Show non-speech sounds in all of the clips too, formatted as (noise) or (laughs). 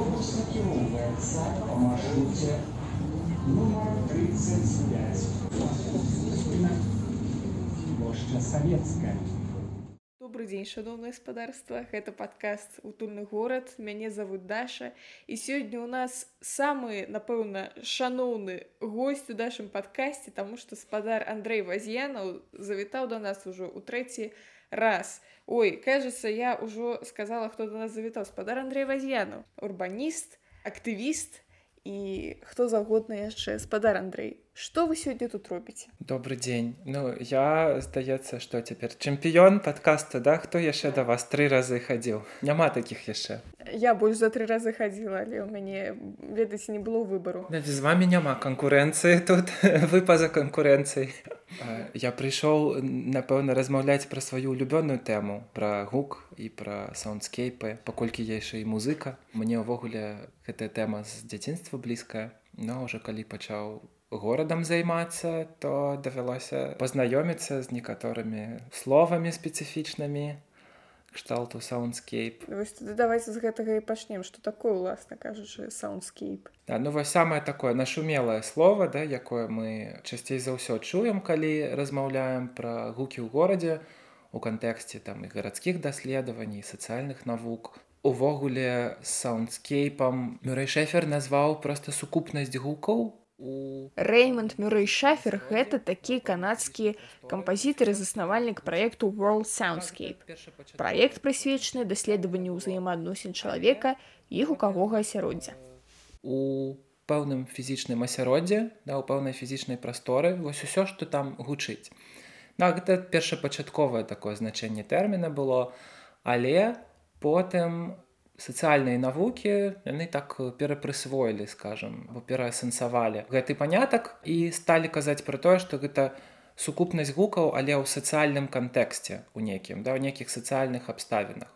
Автобус накіроўваецца па маршруце нумар 35. Плошча Савецкая. Добрый дзень шаноўнае гаспадарства гэта падкаст утульны горад мяне зовут Даша і сёння у нас самы напэўна шаноўны гость у нашым падкасці таму што спадар Андрей ваз'янаў завітаў до нас ужо у трэці раз ой кажется я ўжо сказала хто до нас завітаў спадар Андрей ваз'янаў урбаніст актывіст і хто заўгодна яшчэ спадар Андрей Што вы сёння тут робіце добрый дзень ну я здаецца што цяпер чэмпіён падкаста да? Хто яшчэ да вас тры разы хадзіў няма такіх яшчэ я больш за тры разы хадзіла але ў мяне ведаеце не было выбару з вами няма канкурэнцыі тут. (laughs) Вы па-за канкурэнцыяй я прыйшоў напэўна размаўляць пра сваю улюбёную тэму пра гук і пра саундскейпы паколькі я яшчэ і музыка. Мне ўвогуле гэтая тэма з дзяцінства блізкая но уже калі пачаў горадам займацца, то давялося пазнаёміцца з некаторымі словамі спецыфічнымі кшталту саундскейп. давайте з гэтага і пачнем, што такое уласна кажучы саундскейп. Да, ну вось самае такое нашумелае слово, да, якое мы часцей за ўсё чуем, калі размаўляем пра гукі ў горадзе у кантэксце там і гарадскіх даследаваній, сацыяльных навук. Увогуле саундскейпам Мюрэй Шэфер назваў проста сукупнасць гукаў Рэймонд Мюрэй Шафер гэта такі канадскі кампазітар і заснавальнік праекту World Soundscape. Праект прысвечаны даследаванню ўзаемаадносін чалавека і гукавога асяроддзя. У пэўным фізічным асяроддзе да ў пэўнай фізічнай прасторы вось усё, што там гучыць. Ну, гэта першапачатковае такое значэнне тэрміна было, але потым сацыяльныя навукі яны так перапрысвоілі скажем бо пераасэнсавалі гэты панятак і сталі казаць пра тое што гэта сукупнасць гукаў але ў сацыяльным кантэксце у нейкім да ў нейкіх сацыяльных абставінах.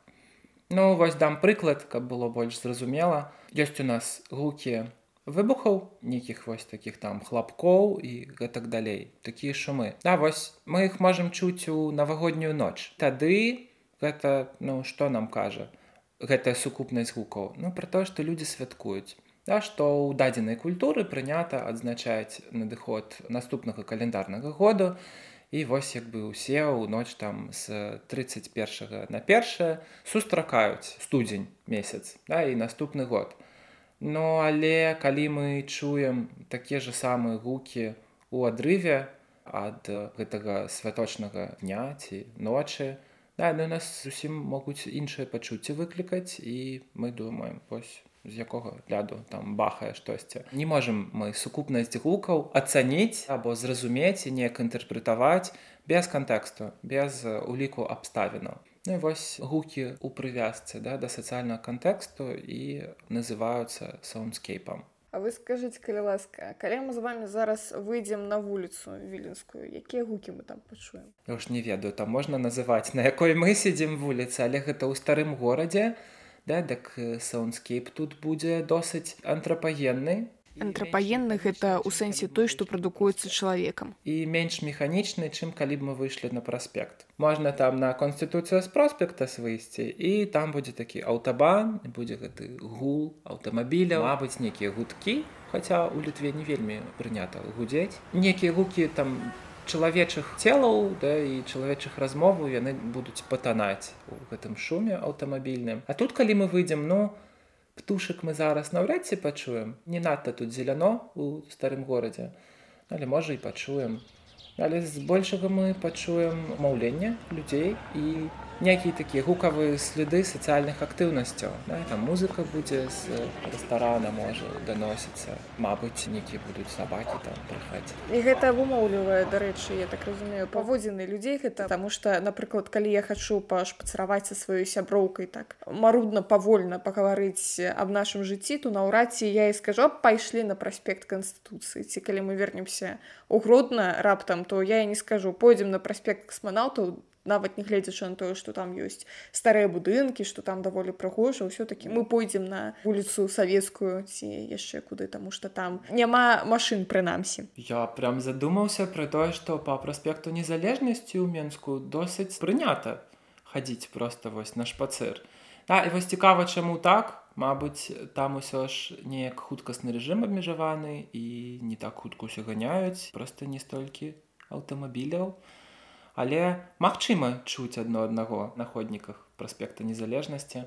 Ну вось дам прыклад каб было больш зразумела. Ёсць у нас гукі выбухаў нейкіх вось такіх там хлапкоў і гэтак далей такія шумы. Да вось мы іх можам чуць у навагоднюю ноч. Тады гэта ну што нам кажа гэтая сукупнасць гукаў ну пра тое што людзі святкуюць. Да што ў дадзенай культуры прынята адзначаць надыход наступнага календарнага году. І вось як бы ўсе ў ноч там з 31 на першае сустракаюць студзень месяц да і наступны год. Ну але калі мы чуем такія ж самыя гукі у адрыве ад гэтага святочнага дня ці ночы то Да, ну, нас зусім могуць іншыя пачуцці выклікаць і мы думаем вось з якога гляду там бахае штосьці. Не можам мы сукупнасць гукаў ацаніць або зразумець і неяк інтэрпрэтаваць без кантэксту, без уліку абставінаў. Ну, вось гукі ў прывязцы да, да сацыяльнага кантэксту і называюцца саундскейпам. А вы скажыце калі ласка калі мы з вами зараз выйдзем на вуліцу віленскую якія гукі мы там пачуем? Я ж не ведаю там можна называць на якой мы сидзім вуліцы але гэта ў старым горадзе да дак саундскейп тут будзе досыць антрапагенны антрапаенных гэта ў сэнсе той што прадукуецца чалавекам і менш механічны чым калі б мы выйшлі на праспект можна там на конституцыя з проспекта выйсці і там будзе такі аўтабан будзе гэты гул аўтамабіля мабыць нейкія гудкі хаця у літве не вельмі прынята гудзець некія гукі там чалавечых целаў да і чалавечых размоваў яны будуць патанаць у гэтым шуме аўтамабільным а тут калі мы выйдзем ну то птушак мы зараз наўрад ці пачуем. Не надта тут зеляно у старым горадзе але можа і пачуем. Але збольшага мы пачуем маўленне людзей і нейкія такія гукавыя следы сацыяльных актыўнасцяў да, там музыка будзе з рэстарана можа даносіцца Мабыць нейкія будуць сабакі там прыхаць і гэта абумоўлівае дарэчы я так разумею паводзіны людзей гэта таму што напрыклад калі я хачу пашпацраваць са сваёй сяброўкай так марудна павольна пагаварыць аб нашым жыцці то наўрад ці я і скажу пайшлі на праспект канстытуцыі ці калі мы вернемся у гродна раптам то я і не скажу пойдзем на праспект касманаўтаў нават нягледзячы на тое што там ёсць старыя будынкі што там даволі прыгожа ўсё-такі мы пойдзем на вуліцу савецкую ці яшчэ куды таму што там няма машын прынамсі. Я прям задумаўся пра тое што па праспекту незалежнасці ў менску досыць прынята хадзіць просто вось на шпацыр да, і вось цікава чаму так. Мабыць там усё ж неяк хуткасны рэжым абмежаваны і не так хутка ўсё ганяюць просто не столькі аўтамабіляў але магчыма чуць адно аднаго на ходніках праспекта незалежнасці.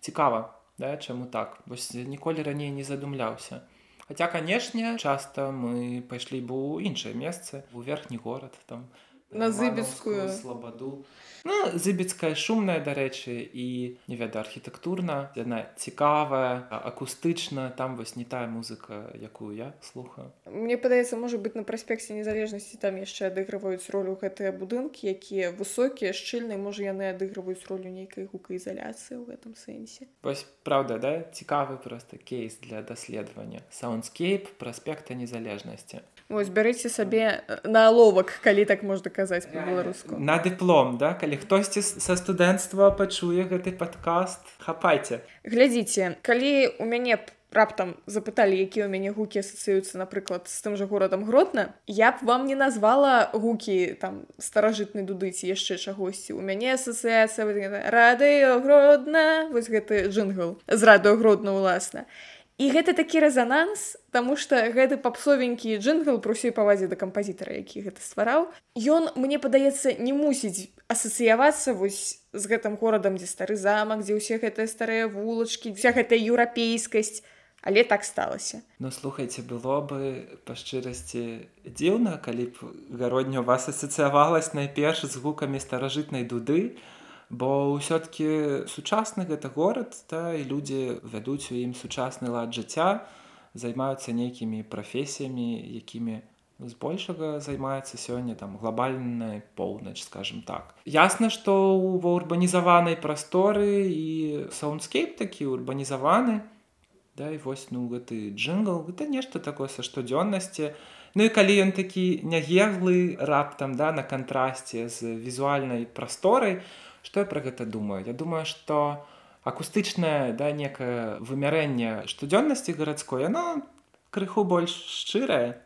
Цікава да чаму так? Вось ніколі раней не задумляўся. Хаця канешне часта мы пайшлі бы ў іншае месцы у верхні горад там На Зыбецкую. слабаду ну зыбецкая шумная дарэчы і не веда архітэктурна яна цікавая акустычна там вось не тая музыка якую я слухаю. Мне падаецца можа быць на праспекце незалежнасці там яшчэ адыгрываюць ролю гэтыя будынкі якія высокія шчыльныя можа яны адыгрываюць ролю нейкай гукаізаляцыі ў гэтым сэнсе. Вось праўда да цікавы просто кейс для даследавання саундскейп праспекта незалежнасці Вось бярыце сабе э, на аловак калі так можна казаць па-беларуску на дыплом да? Калі хтосьці са студэнцтва пачуе гэты падкаст хапайце. Глядзіце калі у мяне раптам запыталі якія ў мяне гукі асацыююцца напрыклад з тым жа горадам гротна я б вам не назвала гукі там старажытнай дуды ці яшчэ чагосьці. У мяне асацыяцыя радыё гродна вось гэты джингл з радыё гродна уласна. і гэта такі рэзананс Таму што гэты папсовенькі джингл пры ўсёй павазе да кампазітара які гэта ствараў ён мне падаецца не мусіць асацыявацца вось з гэтым горадам дзе стары замак дзе ўсе гэтыя старыя вулачкі вся гэтая еўрапейскасць. Але так сталася. Ну слухайце было бы па шчырасці дзіўна калі б гародня у вас асацыявалась найперш з гукамі старажытнай дуды бо ўсё-ткі сучасны гэта горад та і людзі вядуць у ім сучасны лад жыцця займаюцца нейкімі прафесіямі якімі збольшага займаецца сёння там глобальная поўнач скажем так. Ясна што ва урбанізаванай прасторы і саундскейп такі урбанізаваны да і вось ну гэты джингл гэта нешта такое са штодзённасці. Ну і калі ён такі нягеглы раптам да на кантрасце з візуальнай прасторай што я пра гэта думаю? Я думаю што акустычнае да некае вымярэнне штодзённасці гарадской яно крыху больш шчырае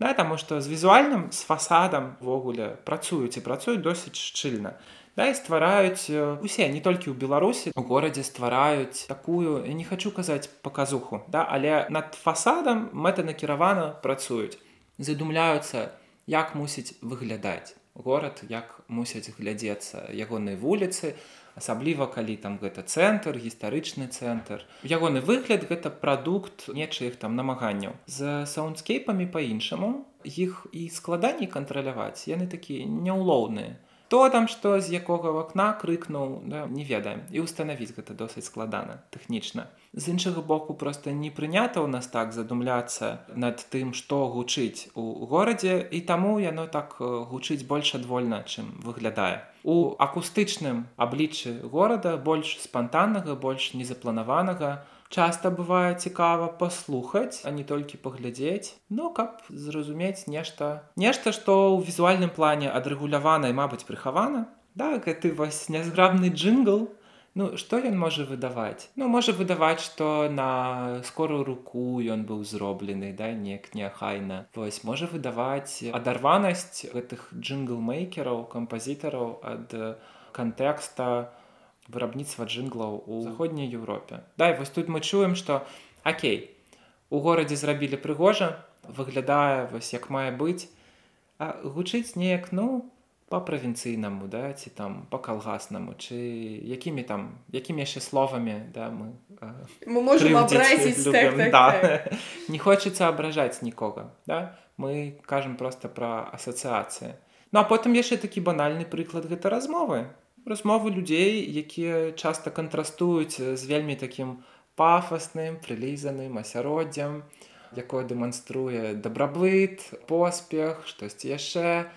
да таму што з візуальным з фасадам увогуле працуюць і працуюць досыць шчыльна да і ствараюць э, усе не толькі ў беларусі у горадзе ствараюць такую не хочу казаць паказуху да але над фасадам мэтанакіравана працуюць задумляюцца як мусіць выглядаць горад як мусяць глядзецца ягонай вуліцы асабліва калі там гэта цэнтр гістарычны цэнтр. Ягоны выгляд гэта прадукт нечых там намаганняў. З саундскейпамі па-іншаму іх і складаней кантраляваць. Яны такія няўлоўныя то там што з якога вакна крыкнуў да, не ведаем. І ўстанавіць гэта досыць складана тэхнічна. З іншага боку просто не прынята ў нас так задумляцца над тым што гучыць у горадзе і таму яно так э, гучыць больш адвольна чым выглядае. У акустычным абліччы горада больш спантаннага больш незапланаванага часта бывае цікава паслухаць а не толькі паглядзець ну каб зразумець нешта нешта што ў візуальным плане адрэгулявана і мабыць прыхавана. Да гэты вось нязграбны джингл Ну што ён можа выдаваць? Ну можа выдаваць што на скорую руку ён быў зроблены да неяк неахайна. Вось можа выдаваць адарванасць гэтых джинглмейкераў кампазітараў ад кантэкста вырабніцтва джинглаў у заходняй Еўропе Дай вось тут мы чуем што Окей у горадзе зрабілі прыгожа выглядае вось як мае быць а гучыць неяк ну по правінцыйнаму да ці там по калгаснаму чи якімі там якімі яшчэ словамі да мы э, мы можем абразіць так, любім, так, да. так. (laughs) не хочацца абражаць нікога да. Мы кажам просто пра асацыяцыі ну а потым яшчэ такі банальны прыклад гэта размовы размовы людзей якія часта кантрастуюць з вельмі такім пафасным прылізаным асяроддзям якое дэманструе дабрабыт поспех штосьці яшчэ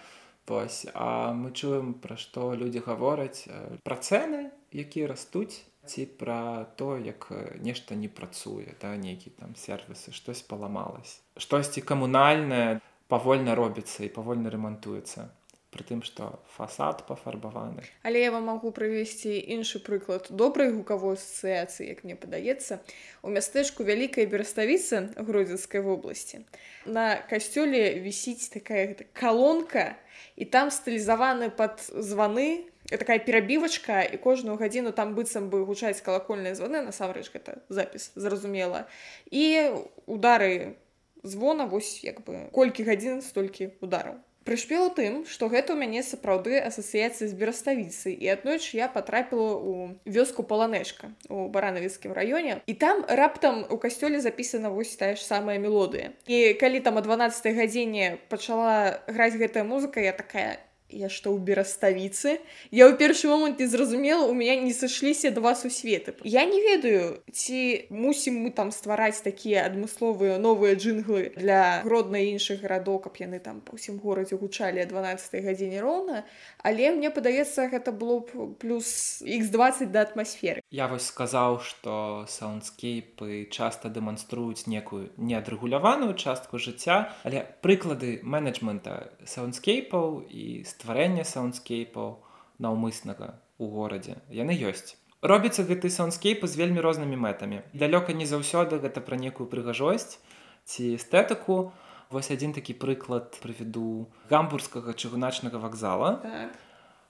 вось. А мы чуем пра што людзі гавораць пра цэны якія растуць ці пра то як нешта не працуе да нейкі там сервісы штось паламалась штосьці камунальнае павольна робіцца і павольна рамантуецца пры тым што фасад пафарбаваны. Але я вам магу прывесці іншы прыклад добрай гукавой асацыяцыі як мне падаецца у мястэчку вялікай бераставіцы гродзенскай вобласці. На касцёле вісіць такая калонка і там стылізаваны пад званы такая перабівачка і кожную гадзіну там быццам бы гучаць калакольныя званы насамрэч гэта запіс зразумела. І удары звона вось як бы колькі гадзін столькі удараў прышпела тым што гэта ў мяне сапраўды асацыяцыі з бераставіцы і аднойчы я патрапіла ў вёску паланэшка у баранавіцкім раёне. І там раптам у касцёле запісана вось тая ж самая мелодыя. І калі там о 12 гадзіне пачала граць гэтая музыка я такая я што ў бераставіцы я ў першы момант не зразумела у меня не сышліся два сусветы я не ведаю ці мусім мы там ствараць такія адмысловыя новыя джинглы для роднай іншых гарадоў каб яны там па ўсім горадзе гучалі 12 гадзіне роўна але мне падаецца гэта было б плюс x20 да атмасферы. Я вось сказаў што саундскейпы часта дэманструюць некую неадрэгуляваную частку жыцця але прыклады менеджмента саундскейпаў і з стварэння саундскейпаў наўмыснага у горадзе. Яны ёсць. Робіцца гэты саундскейп з вельмі рознымі мэтамі. Далёка не заўсёды гэта пра некую прыгажосць ці эстэтыку. Вось адзін такі прыклад прывяду гамбургскага чыгуначнага вакзала. Так.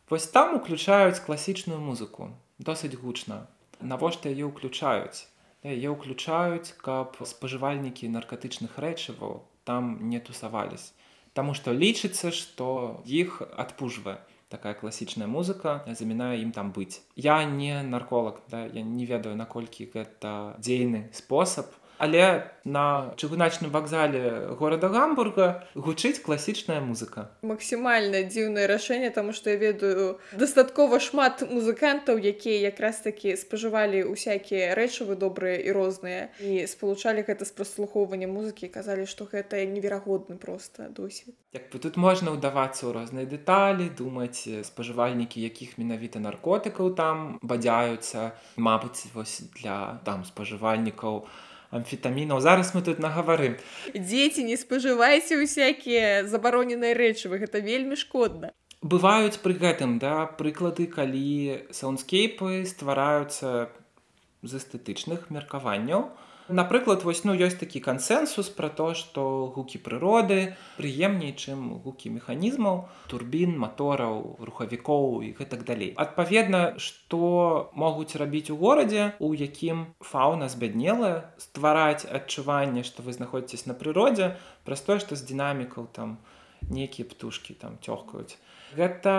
вось там уключаюць класічную музыку досыць гучна. Навошта яе ўключаюць? Яе ўключаюць каб спажывальнікі наркатычных рэчываў там не тусавались Таму што лічыцца, што іх адпужвае такая класічная музыка замінае ім там быць. Я не нарколог, да? я не ведаю, наколькі гэта дзейны спосаб але на чыгуначным вакзале горада гамбурга гучыць класічная музыка. Максімальна дзіўнае рашэнне таму што я ведаю дастаткова шмат музыкантаў якія якраз такі спажывалі усякія рэчывы добрыя і розныя і спалучалі гэта з праслухоўвання музыкі казалі што гэта неверагодны просто досвед. Як бы тут можна ўдавацца ў розныя дэталі думаць спажывальнікі якіх менавіта наркотыкаў там бадзяюцца. Мабыць вось для там спажывальнікаў у амфетамінаў зараз мы тут нагаварым дзеці не спажывайце усякія забароненыя рэчывы гэта вельмі шкодна. Бываюць пры гэтым да прыклады калі саундскейпы ствараюцца з эстэтычных меркаванняў. то напрыклад вось ну ёсць такі кансенсус про то что гукі прыроды прыемней чым гукі механізмаў турбін мотораў рухавікоў і гэтак далей. Адпаведна что могуць рабіць у горадзе у якім фауна збяднелая ствараць адчуванне что вы знаходзіцесь на прыродзе праз тое што з дынамікаў там некія птушки там цёхкаюць гэта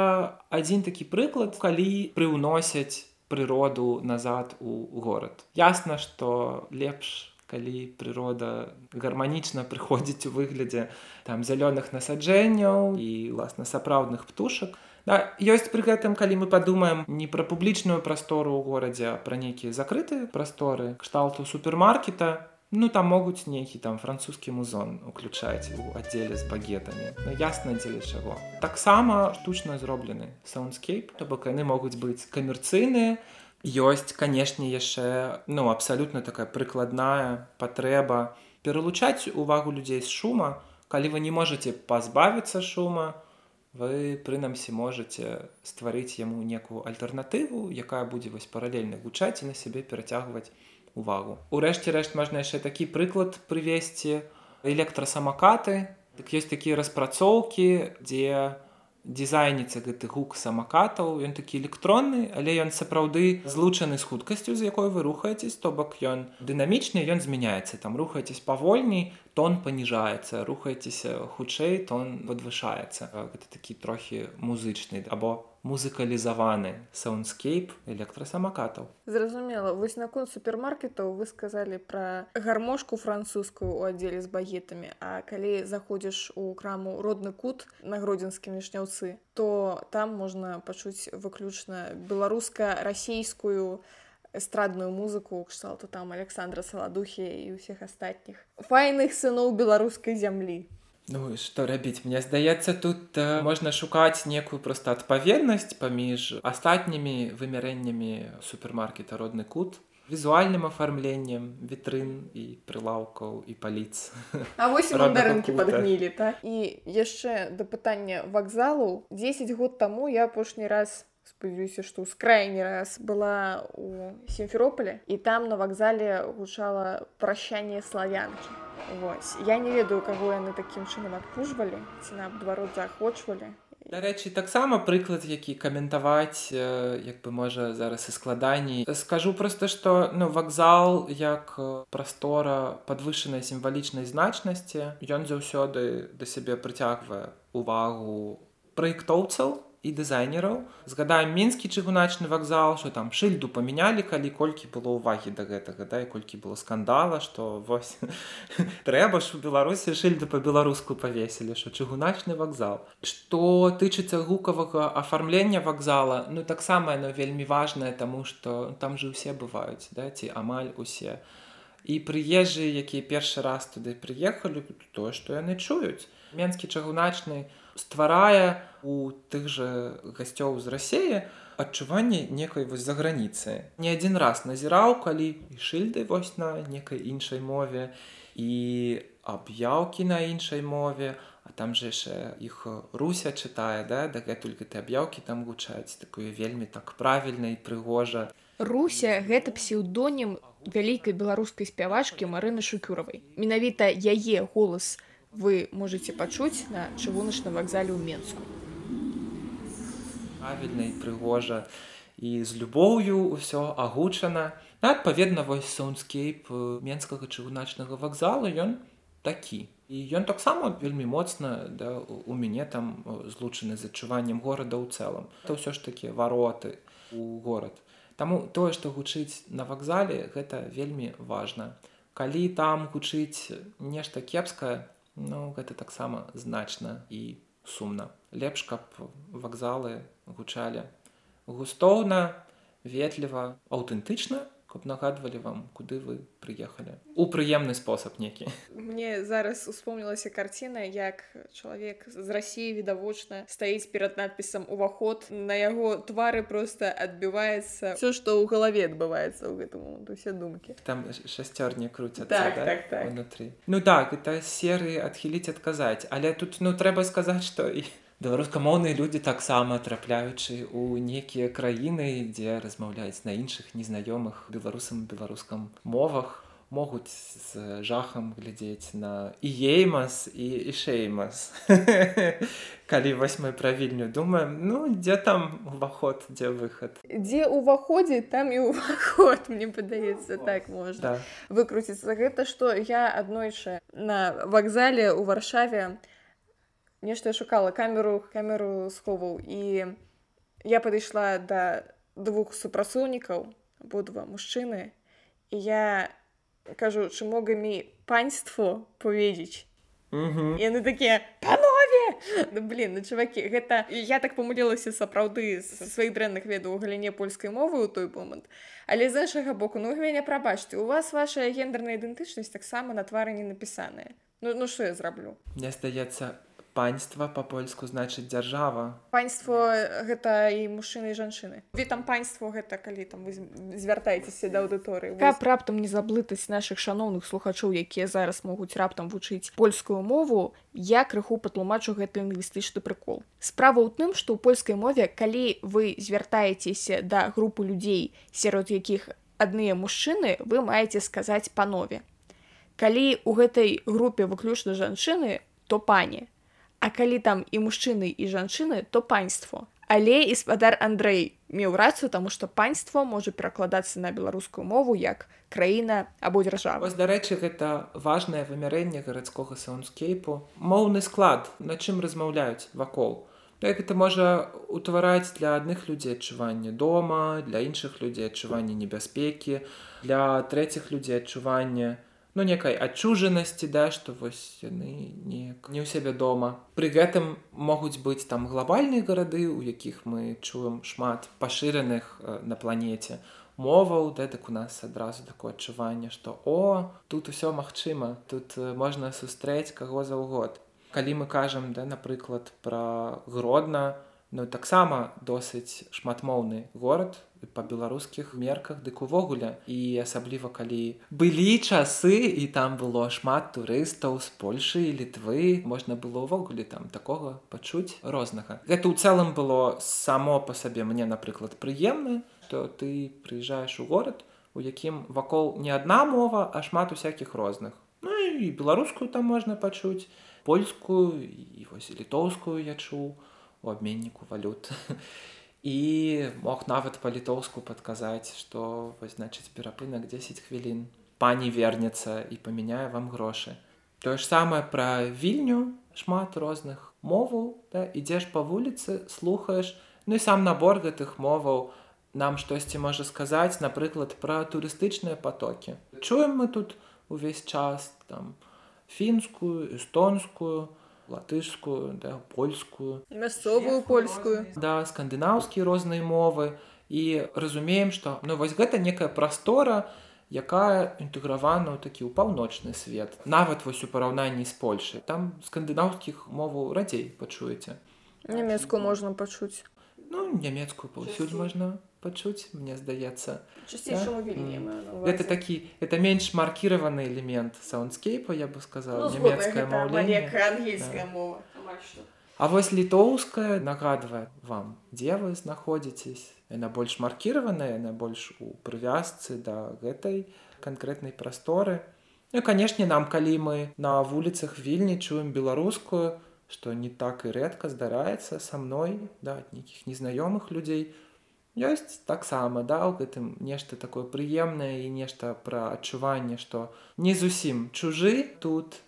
адзін такі прыклад калі прыўносяць прыроду назад у горад. Ясна, што лепш, калі прырода гарманічна прыходзіць у выглядзе там зялёных насаджэнняў і власна сапраўдных птушак. Да, ёсць пры гэтым, калі мы падумаем не пра публічную прастору ў горадзе, а пра нейкія закрытыя прасторы кшталту супермаркета, Ну там могуць нейкі там французскі музон уключаць у аддзеле з багетамі. Ну, ясна дзеля чаго. Таксама штучна зроблены саундскейп, то бок яны могуць быць камерцыйныя. Ёсць, канешне, яшчэ ну абсалютна такая прыкладная патрэба пералучаць увагу людзей з шума. Калі вы не можете пазбавіцца шума, вы прынамсі можете стварыць яму некую альтэрнатыву, якая будзе вось паралельна гучаць і на сябе перацягваць увагу. Урэшце рэшт можна яшчэ такі прыклад прывесці электрасамакаты. Так ёсць такія распрацоўкі, дзе дызайніца гэты гук самакатаў, ён такі электронны, але ён сапраўды злучаны з хуткасцю, з якой вы рухаецесь, то бок ён дынамічны, ён змяняецца там рухаецесь павольней, тон паніжаецца, рухаецеся хутчэй, тон падвышаецца. Гэта такі трохі музычны або музыкалізаваны саундскейп электрасамакатаў. Зразумела, вось наконт супермаркетаў вы сказалі пра гармошку французскую ў аддзеле з багетамі. А калі заходзіш у краму родны кут на гродзенскім вішняўцы, то там можна пачуць выключна беларуска-расійскую эстрадную музыку кшталту там Александра Саладухі і ўсіх астатніх. Файных сыноў беларускай зямлі. Ну што рабіць мне здаецца тут э, можна шукаць некую проста адпаведнасць паміж астатнімі вымярэннямі супермаркета родны кут візуальным афармленнем вітрын і прылаўкаў і паліц А вось рынкі падгнілі так? І яшчэ да пытання вакзалу 10 год таму я апошні раз спадзяюся што ў скрайні раз была у сімферополе і там на вакзале гучала пращанне славянкі Вось. Я не ведаю, каго яны такім чынам адпужвалі, ці наадварот заахвочвалі. Дарэчы, таксама прыклад, які каментаваць як бы можа зараз і складаней. Скажу проста, што ну, вакзал як прастора падвышанай сімвалічнай значнасці, ён заўсёды да сябе прыцягвае увагу праектоўцаў і дызайнераў. Згадаем мінскі чыгуначны вакзал що там шыльду памянялі калі колькі было ўвагі да гэтага да і колькі было скандала што вось (laughs) трэба ж у беларусі шыльду па-беларуску павесілі що чыгуначны вакзал. Што тычыцца гукавага афармлення вакзала ну таксама яно вельмі важнае таму што там же ўсе бываюць да ці амаль усе. І прыезжы якія першы раз туды прыехалі тое што яны чуюць. Менскі чыгуначны стварае у тых жа гасцёў з рассеі адчуванне некай вось за граніцы не адзін раз назіраў калі і шыльды вось на некай іншай мове і аб'яўкі на іншай мове а там же яшчэ іх руся чытае да дагэтуль гэты аб'яўкі там гучаць такое вельмі так правільна і прыгожа. Руся гэта псеўдонім вялікай беларускай спявачкі марыны шукюравай. Менавіта яе голас вы можете пачуць на чыгуначным вакзале ў Менску. Правільна і прыгожа і з любоўю ўсё агучана. Адпаведна вось саундскейп менскага чыгуначнага вакзала ён такі. І ён таксама вельмі моцна да, у мяне там злучаны з адчуваннем горада ў цэлым. Это ўсё ж такі вароты у горад. Таму тое, што гучыць на вакзале, гэта вельмі важна. Калі там гучыць нешта кепскае, Ну гэта таксама значна і сумна. Лепш, каб вакзалы гучалі густоўна, ветліва, аўтэнтычна, каб нагадвалі вам куды вы прыехалі. У прыемны спосаб некі мне зараз успомнілася карціна як чалавек з рассіі відавочна стаіць перад надпісам уваход на яго твары просто адбіваецца все што ў галаве адбываецца ў гэтым усе думкі. Там шасцёрні круця так, да? так, так. внутри ну так это серыі адхіліць адказаць але тут ну трэба сказаць што і беларускамоўныя людзі таксама трапляючы ў некія краіны дзе размаўляюць на іншых незнаёмых беларусам беларускам мовах. Могуць з жахам глядзець на іеймас і ішеймас (laughs) калі вось мы пра вільню думаем ну дзе там уваход дзе выхад? Дзе ўваходзе там і ўваход мне падаецца так можна да. выкруціцца. Гэта што я аднойчы на вакзале ў варшаве нешта шукала камеру камеру сховаў і я падышла да двух супрацоўнікаў абодва мужчыны і я кажу чы могамі паньство поведзіць яны такія панове! Ну, блин ну чувакі гэта я так памылілася сапраўды з сваіх дрэнных ведаў у галіне польскай мовы ў той момант. Але з іншага боку ну мяне прабачце у вас ваша гендерная ідэнтычнасць таксама на твары не напісаная. Ну ну що я зраблю? Мне здаецца паньства па-польску значыць дзяржава. Паньство гэта і мужчыны і жанчыны. Вы там паньство гэта калі там вы звяртаецеся да аўдыторыі каб раптам не заблытаць наших шаноўных слухачоў якія зараз могуць раптам вучыць польскую мову я крыху патлумачу гэты лінгвістычны прыкол. Справа ў тым што ў польскай мове калі вы звяртаецеся да групы людзей сярод якіх адныя мужчыны вы маеце сказаць панове. Калі у гэтай групе выключна жанчыны то пані А калі там і мужчыны і жанчыны, то паньство. Але і спадар Андрэй меў рацыю, таму што паньство можа перакладацца на беларускую мову як краіна або дзяржава. Вось дарэчы, гэта важнае вымярэнне гарадскога саундскейпу. Моўны склад, на чым размаўляюць вакол. Так гэта можа ўтвараць для адных людзей адчуванне дома, для іншых людзей адчуванне небяспекі, для трэціх людзей адчуванне, ну некай адчужанасці да што вось яны не не ў сябе дома. Пры гэтым могуць быць там глобальныя гарады у якіх мы чуем шмат пашыраных э, на планеце моваў да так у нас адразу такое адчуванне што о тут усё магчыма тут э, можна сустрэць каго заўгод калі мы кажам да напрыклад пра гродна ну таксама досыць шматмоўны горад па беларускіх мерках дык увогуле. І асабліва калі былі часы і там было шмат турыстаў з польльшы і літвы можна было ўвогуле там такога пачуць рознага. Гэта ў цэлым было само па сабе мне напрыклад прыемна што ты прыязджаеш у горад у якім вакол не адна мова а шмат усякіх розных. Ну і беларускую там можна пачуць польскую і вось літоўскую я чуў у абменніку валют. і (laughs) мог нават па-літоўску падказаць што вось значыць перапынак 10 хвілін пані вернецца і памяняе вам грошы тое ж самае пра вільню шмат розных моваў да ідзеш па вуліцы слухаеш ну і сам набор гэтых моваў нам штосьці можа сказаць напрыклад пра турыстычныя потокі чуем мы тут увесь час там фінскую эстонскую латышскую да польскую. Мясцовую польскую. да скандынаўскія розныя мовы. І разумеем што ну вось гэта некая прастора якая інтэгравана ў такі ў паўночны свет. Нават вось у параўнанні з польшай. Там скандынаўскіх моваў радзей пачуеце. Нямецкую можна пачуць. Ну нямецкую паўсюль можна пачуць мне здаецца Часцейшаму Да? ўвазе. такі это менш маркіраваны элемент саундскейпа я бы Ну, сказала гэта маўленне як ангельская мова амаль што. А вось літоўская нагадвае вам дзе вы знаходзіцесь яна больш маркіраваная яна больш у прывязцы да гэтай канкрэтнай прасторы Ну канешне нам калі мы на вуліцах вільні чуем беларускую што не так і рэдка здараецца са мной да ад нейкіх незнаёмых людзей ёсць таксама да у гэтым нешта такое прыемнае і нешта пра адчуванне што не зусім чужы тут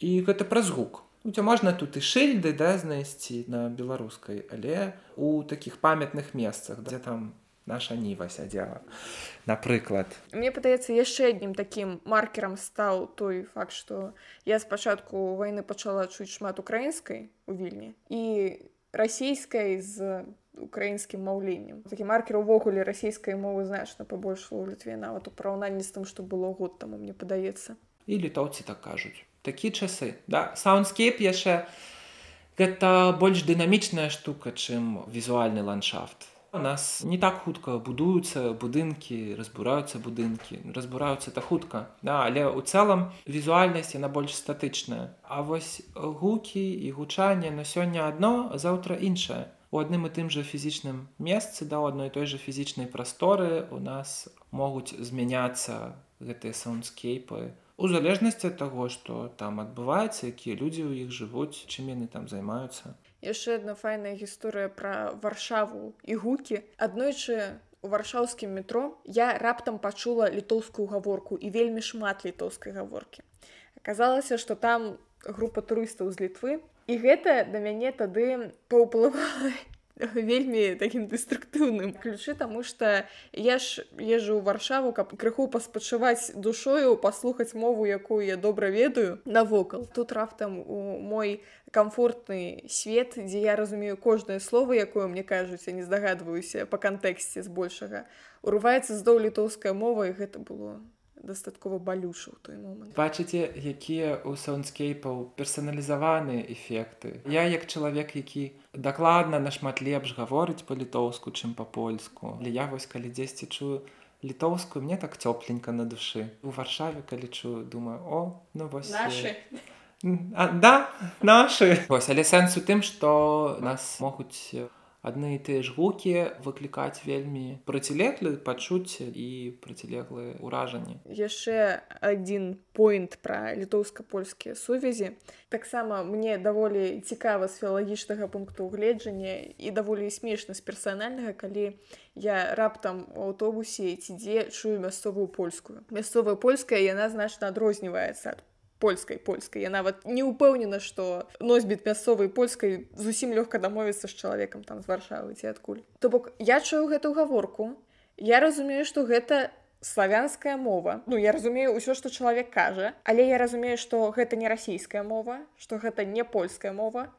і гэта праз гук Уця можна тут і шыльды да знайсці на беларускай але у такіх памятных месцах дзе там наша ніва сядзела напрыклад Мне падаецца яшчэ аднім такім маркерам стаў той факт што я спачатку вайны пачала чуць шмат украінскай у вільні і расійскай з украінскім маўленнем такі маркер увогуле расійскай мовы значна пабольшала ў літве нават у параўнанні з тым што было год таму мне падаецца і літоўцы так кажуць такі часы. Да саундскейп яшчэ гэта больш дынамічная штука чым візуальны ландшафт у нас не так хутка будуюцца будынкі разбураюцца будынкі разбураюцца так хутка да, але ў цэлым візуальнасць яна больш статычная. А вось гукі і гучанне на сёння адно заўтра іншае. У адным і тым жа фізічным месцы да у адной той жа фізічнай прасторы у нас могуць змяняцца гэтыя саундскейпы. У залежнасці ад таго што там адбываецца якія людзі ў іх жывуць чым яны там займаюцца яшчэ адна файная гісторыя пра варшаву і гукі. Аднойчы варшаўскім метро я раптам пачула літоўскую гаворку і вельмі шмат літоўскай гаворкі. Аказалася што там група турыстаў з літвы і гэта да мяне тады паўплывала (laughs) вельмі такім дэструктыўным ключы таму што я ж езжу ў варшаву каб крыху паспачываць душою паслухаць мову якую я добра ведаю навокал тут раптам у мой камфортны свет дзе я разумею кожнае слово якое мне кажуць я не здагадваюся па кантэксце збольшага урываецца здоў літоўская мова і гэта было дастаткова балюша ў той момант. Бачыце якія у саундскейпаў персаналізаваныя эфекты. Я як чалавек які дакладна нашмат лепш гаворыць па-літоўску чым па-польску але я вось калі дзесьці чую літоўскую мне так цёпленька на душы. У варшаве калі чую думаю о ну вось нашы. А, да нашы. Вось але сэнс у тым што нас могуць адны і тыя ж гукі выклікаць вельмі процілеглы пачуцці і процілеглыя ўражанні. Яшчэ адзін поінт пра літоўска-польскія сувязі. Таксама мне даволі цікава з філагічнага пункту ўгледжання і даволі смешна з персанальнага калі я раптам у аўтобусе ці дзе чую мясцовую польскую. Мясцовая польская яна значна адрозніваецца ад польскай польскай я нават не ўпэўнена што носьбіт мясцовай польскай зусім лёгка дамовіцца з чалавекам там з варшавы ці адкуль. То бок я чую гэту гаворку я разумею што гэта славянская мова. Ну я разумею ўсё што чалавек кажа але я разумею што гэта не расійская мова што гэта не польская мова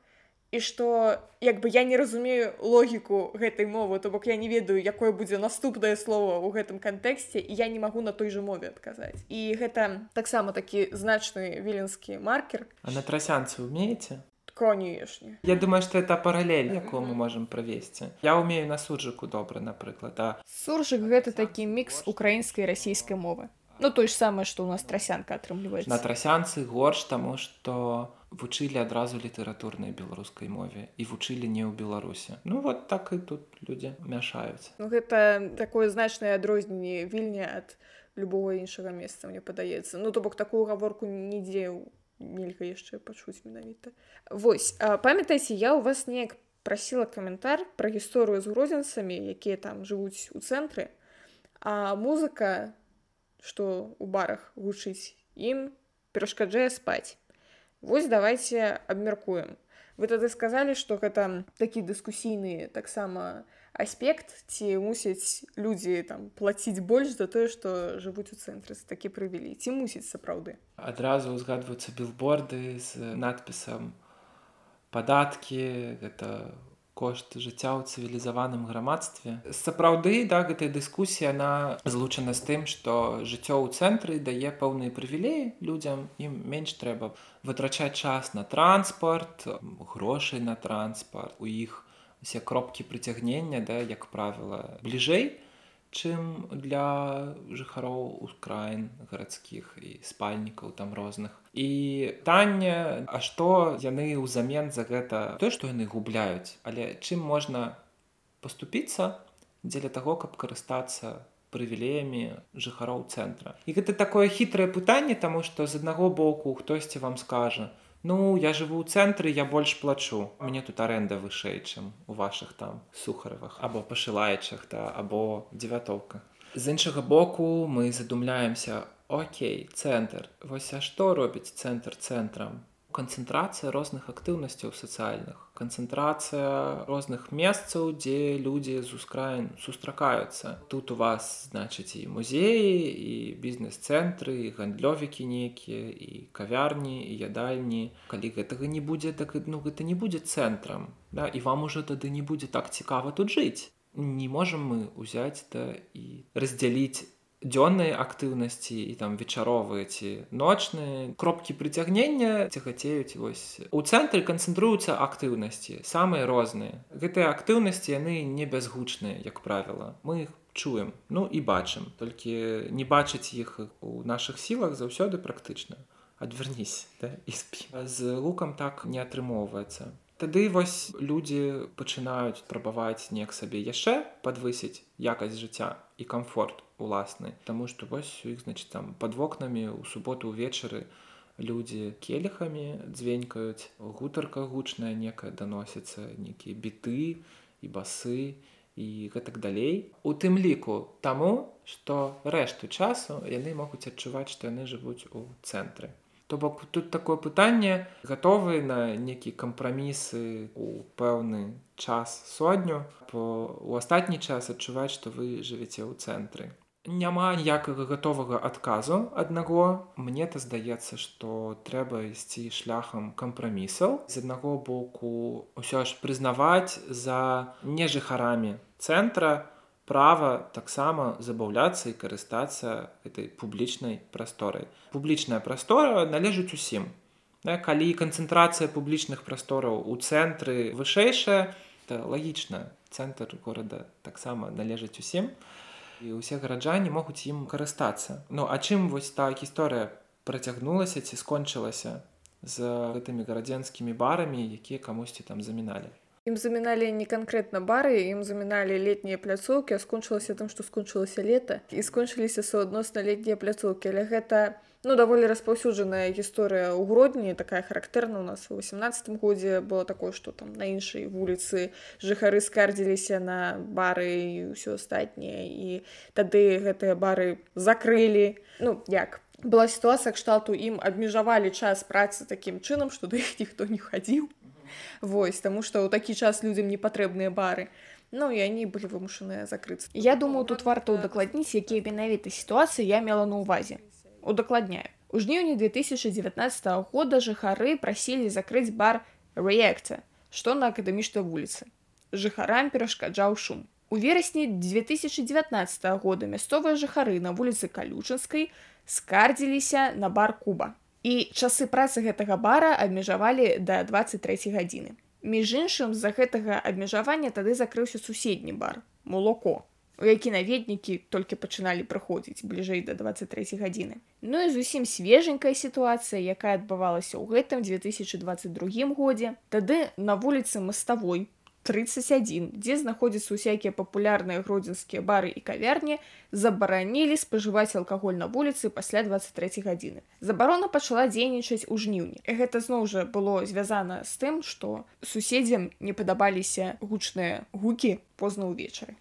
і што як бы я не разумею логіку гэтай мовы то бок я не ведаю якое будзе наступнае слово ў гэтым кантэксце і я не магу на той жа мове адказаць. І гэта таксама такі значны віленскі маркер. А на трасянцы умееце? Канешне Я думаю што это паралель якую мы можемм правесці. Я умею на суджыку добра напрыклад а суржык гэта такі мікс украінскай і расійскай мовы. Ну той ж самае што у нас трасянка на атрымліваецца трасянцы горш таму што вучылі адразу літаратурнай беларускай мове і вучылі не ў беларусе ну вот так і тут людзі мяшаюць. Ну, гэта такое значнае адрозненне вільня ад любого іншага месца мне падаецца. Ну то бок такую гаворку нідзе нельга яшчэ пачуць менавіта. Вось а, памятаеце я у вас неяк прасіла каментар пра гісторыю з грозенцамі якія там жывуць у цэнтры а музыка што у барах гучыць ім перашкаджае спаць Вось давайте абмяркуем вы тады сказалі што гэта такі дыскусійны таксама аспект ці мусяць людзі там плаціць больш за тое што жывуць у цэнтры. Такі прывілі. Ці мусіць сапраўды? Адразу узгадваюцца білборды з надпісам падаткі гэта кошт жыцця ў цывілізаваным грамадстве. Сапраўды да гэтая дыскусія она злучана з тым што жыццё ў цэнтры дае пэўныя прывілеі людзям ім менш трэба вытрачаць час на транспарт грошы на транспарт. У іх усе кропкі прыцягнення да як правіла бліжэй чым для жыхароў ускраін гарадскіх і спальнікаў там розных. І танне А што яны ўзамен за гэта? Тое што яны губляюць. Але чым можна поступіцца дзеля таго каб карыстацца прывілеямі жыхароў цэнтра? І гэта такое хітрае пытанне таму што з аднаго боку хтосьці вам скажа ну я жыву ў цэнтры я больш плачу. Мне тут аренда вышэй чым у ваших там сухаровых або пашылаечах да або дзевятоўка з іншага боку мы задумляемся Окей цэнтр вось а што робіць цэнтр цэнтрам канцэнтрацыя розных актыўнасцяў сацыяльных канцэнтрацыя розных месцаў дзе людзі з ускраін сустракаюцца тут у вас значыць і музеі і бізнес-цэнтры гандлёвікі нейкія і кавярні і ядальні калі гэтага не будзе так ну гэта не будзе цэнтрам да і вам ужо тады не будзе так цікава тут жыць. Не можам мы ўзяць да і раздзяліць дзённыя актыўнасці і там вечаровыя ці ночныя кропкі прыцягнення цягацеюць вось. У цэнтры канцэнтруюцца актыўнасці самыя розныя гэтыя актыўнасці яны не бязгучныя як правіла. Мы их чуем ну і бачым. Толькі не бачыць іх у наших сілах заўсёды практычна. Адвярнись да? і спі. З лукам так не атрымоўваецца. Тады вось людзі пачынаюць прабаваць неяк сабе яшчэ падвысіць якасць жыцця і камфорт уласны Таму што вось у іх значит там под вокнамі у суботу ўвечары людзі келехамі дзвенькаюць гутарка гучная некая даносіцца нейкія біты і басы і гэтак далей. У тым ліку таму што рэшту часу яны могуць адчуваць што яны жывуць у цэнтры. То бок тут такое пытанне гатовы на некі кампрамісы у пэўны час сотню по у астатні час адчуваць што вы жывеце ў цэнтры няма ніякага гатовага адказу аднаго. Мне то здаецца што трэба ісці шляхам кампрамісаў. З аднаго боку ўсё ж прызнаваць за нежыхарамі цэнтра права таксама забаўляцца і карыстацца этой публічнай прасторай. Публічная прастора належыць усім. Да, калі канцэнтрацыя публічных прастораў у цэнтры вышэйшая то лагічна цэнтр горада таксама належыць усім. то і ўсе гараджане могуць ім карыстацца. Ну а чым вось так гісторыя працягнулася ці скончылася з гэтымі гарадзенскімі барамі якія камусьці там заміналі? Ім заміналі не канкрэтна бары ім заміналі летнія пляцоўкі скончылася тым што скончылася лета. І скончыліся суадносна летнія пляцоўкі. Але гэта ну даволі распаўсюджаная гісторыя ў гродні такая характэрна у нас. У восемнадцатым годзе было такое што там на іншай вуліцы жыхары скардзіліся на бары і ўсё астатняе і тады гэтыя бары закрылі ну як была сітуацыя кшталту ім абмежавалі час працы такім чынам што да іх ніхто не хадзіў Вось таму што ў такі час людзям не патрэбныя бары. Ну і они былі вымушаныя закрыцца Я думаю тут варта ўдакладніць якія менавіта сітуацыі я мела на ўвазе удакладняю. У жніўні 2019 года жыхары прасілі закрыць бар Реакта, што на акадэмічнай вуліцы. Жыхарам перашкаджаў шум. У верасні 2019 года мясцовыя жыхары на вуліцы калючынскай скардзіліся на бар куба. І часы працы гэтага бара абмежавалі да 23 гадзіны. Між іншым з-за гэтага абмежавання тады закрыўся суседні бар молоко які наведнікі толькі пачыналі прыходзіць бліжэй да 23 гадзіны. Ну і зусім свеженькая сітуацыя, якая адбывалася ў гэтым 2022 годзе. Тады на вуліцы маставой 31, дзе знаходзяцца ўсякія папулярныя гродзенскія бары і кавярні, забаранілі спажываць алкаголь на вуліцы пасля 23 гадзіны. Забарона пачала дзейнічаць у жніўні. Гэта зноў жа было звязана з тым, што суседзям не падабаліся гучныя гукі позна ўвечары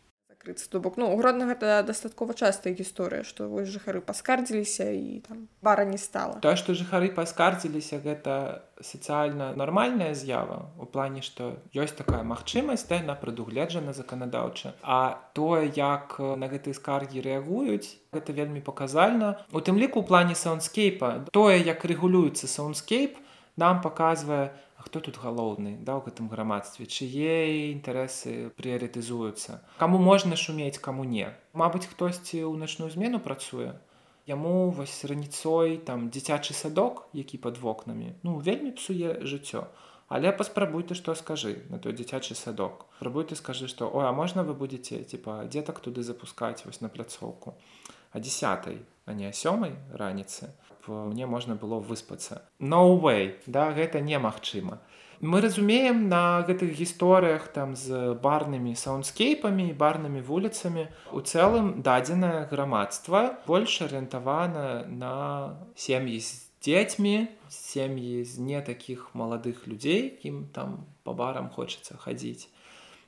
закрыцца то бок. Ну гродна гэта дастаткова частая гісторыя што вось жыхары паскардзіліся і там бара не стала. Тое што жыхары паскардзіліся гэта сацыяльна нармальная з'ява у плане што ёсць такая магчымасць да яна прадугледжана заканадаўча. А тое як на гэтай скаргі рэагуюць гэта вельмі паказальна. У тым ліку ў плане саундскейпа тое як рэгулюецца саундскейп нам паказвае хто тут галоўны да ў гэтым грамадстве? Чые інтарэсы прыярытызуюцца? Каму можна шумець каму не? Мабыць хтосьці ў начную змену працуе? Яму вось раніцой там дзіцячы садок які пад вокнамі. Ну вельмі псуе жыццё але паспрабуй ты што скажы на той дзіцячы садок. Спрабуй ты скажы што о а можна вы будетеце типа дзетак туды запускаць вось на пляцоўку а десятой а не сёмай раніцы мне можна было выспацца no way! Да гэта немагчыма мы разумеем на гэтых гісторыях там з барнымі саундскейпамі і барнымі вуліцамі у цэлым дадзенае грамадства больш арыентавана на сем'і з дзецьмі сем'і з не такіх маладых людзей ім там по барам хочацца хадзіць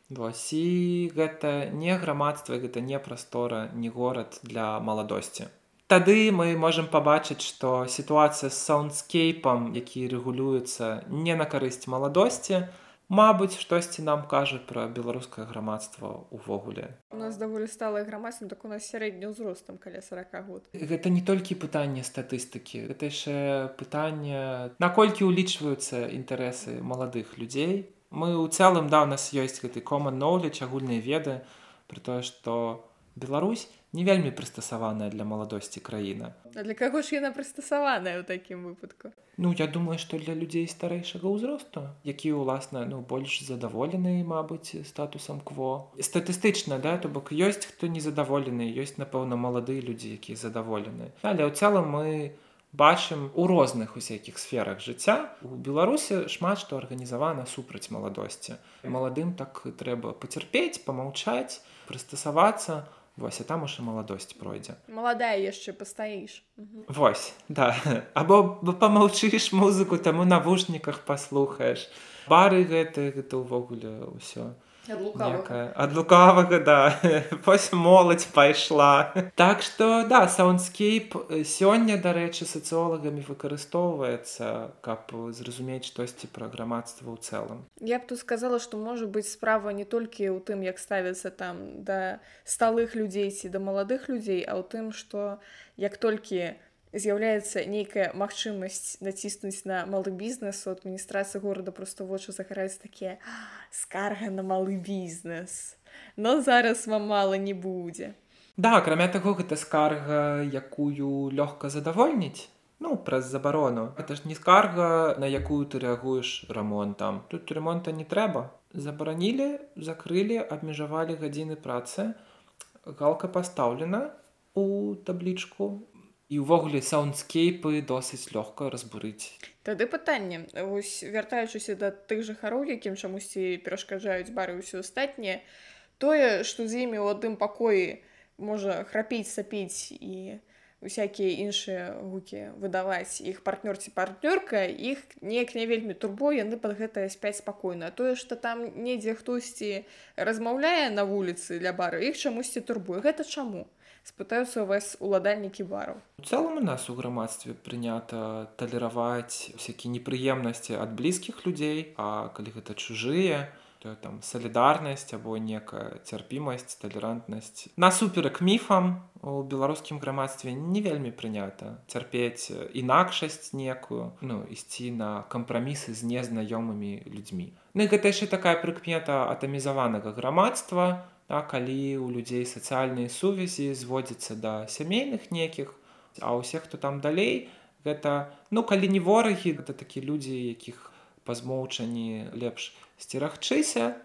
Вось і гэта не грамадства гэта не прастора не горад для маладосці Тады мы можемм пабачыць, што сітуацыя з саундскейпам, які рэгулюецца не на карысць маладосці, Мабыць, штосьці нам кажа пра беларускае грамадства ўвогуле. У нас даволі сталае грамадствам так у нас сярэдні ўзростам каля 40 год. Гэта не толькі пытанне статыстыкі, гэта яшчэ пытанне, наколькі ўлічваюцца інтарэсы маладых людзей. Мы ў цэлым да у нас ёсць гэты common knowledge, агульныя веды, пры тое, што Беларусь не вельмі прыстасаваная для маладосці краіна. А для каго ж яна прыстасаваная ў такім выпадку? Ну я думаю, што для людзей старэйшага ўзросту, якія ўласна ну, больш задаволены, мабыць, статусам кво. Статыстычна да, то бок ёсць хто незадаволены, ёсць, напэўна, маладыя людзі, якія задаволены. Але ў цэлым мы бачым у розных усякіх сферах жыцця. У Беларусі шмат што арганізавана супраць маладосці. Маладым так трэба пацярпець, памаўчаць, прыстасавацца, Вось, а там уж і маладосць пройдзе. Маладая яшчэ пастаіш. Вось, да. Або памаўчыш музыку, таму навушніках паслухаеш. Бары гэты гэта ўвогуле ўсё ад лукавага да. (laughs) Вось моладзь пайшла так что да саундскейп сёння дарэчы сацыолагамі выкарыстоўваецца каб зразумець штосьці пра грамадства ў цэлым я б тут сказала што можа быць справа не толькі ў тым як ставіцца там да сталых людзей ці да маладых людзей а ў тым што як толькі у з'яўляецца нейкая магчымасць націснуць на малы бізнес у адміністрацыі горада просто вочы загараюць такія скарга на малы бізнес но зараз вам мала не будзе. Да акрамя таго гэта скарга якую лёгка задавольніць ну праз забарону. Это ж не скарга на якую ты рэагуеш рамонтам. Тут ремонта не трэба. Забаранілі закрылі абмежавалі гадзіны працы. Галка пастаўлена у таблічку і ўвогуле саундскейпы досыць лёгка разбурыць. Тады пытанне. Вось вяртаючыся да тых жыхароў якім чамусьці перашкаджаюць бары ўсё астатняе тое што з імі ў адным пакоі можа храпіць сапіць і усякія іншыя гукі выдаваць іх партнёр ці партнёрка іх неяк не вельмі турбо яны пад гэтае спяць спакойна. Тое што там недзе хтосьці размаўляе на вуліцы для бары іх чамусьці турбуе. Гэта чаму спытаюцца у вас уладальнікі бараў. У цэлым у нас у грамадстве прынята талераваць всякие непрыемнасці ад блізкіх людзей а калі гэта чужыя то там салідарнасць або некая цярпімасць талерантнасць. Насуперак міфам у беларускім грамадстве не вельмі прынята цярпець інакшасць некую ну ісці на кампрамісы з незнаёмымі людзьмі. Ну гэта яшчэ такая прыкмета атамізаванага грамадства да, калі у людзей сацыяльныя сувязі зводзяцца да сямейных нейкіх а ўсе хто там далей гэта ну калі не ворагі гэта такі людзі якіх пазмоўчані лепш сцерагчыся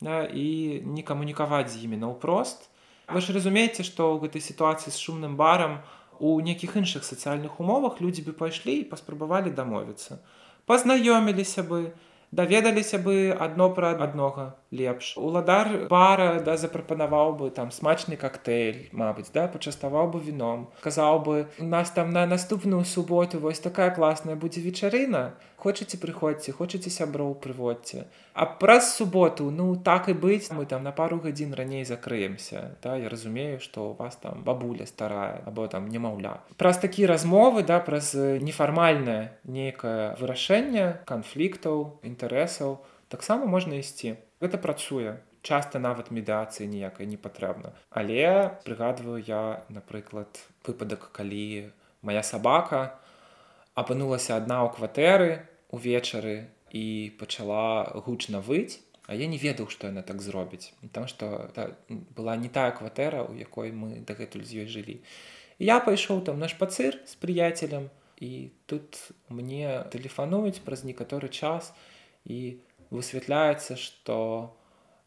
да, і не камунікаваць з імі наўпрост. Вы ж разумееце што ў гэтай сітуацыі з шумным барам у нейкіх іншых сацыяльных умовах людзі бы пайшлі і паспрабавалі дамовіцца. Пазнаёміліся бы даведаліся бы адно пра аднога лепш. Уладар бара да запрапанаваў бы там смачны коктейль Мабыць да пачаставаў бы віном. Казаў бы у нас там на наступную суботу вось такая класная будзе вечарына. Хочаце прыходзьце хочаце сяброў прыводзьце а праз суботу ну так і быць мы там на пару гадзін раней закрыемся да я разумею што у вас там бабуля старая або там немаўля. Праз такі размовы да праз нефармальнае нейкае вырашэнне канфліктаў інтарэсаў таксама можна ісці гэта працуе. Часта нават медыацыі ніякай не патрэбна. Але прыгадваю я напрыклад выпадак калі моя сабака апынулася адна ў кватэры увечары і пачала гучна выць а я не ведаў што яна так зробіць. Там што была не тая кватэра у якой мы дагэтуль з ёй жылі. Я пайшоў там наш пацыр з прыяцелем і тут мне тэлефануюць праз некаторы час і высвятляецца што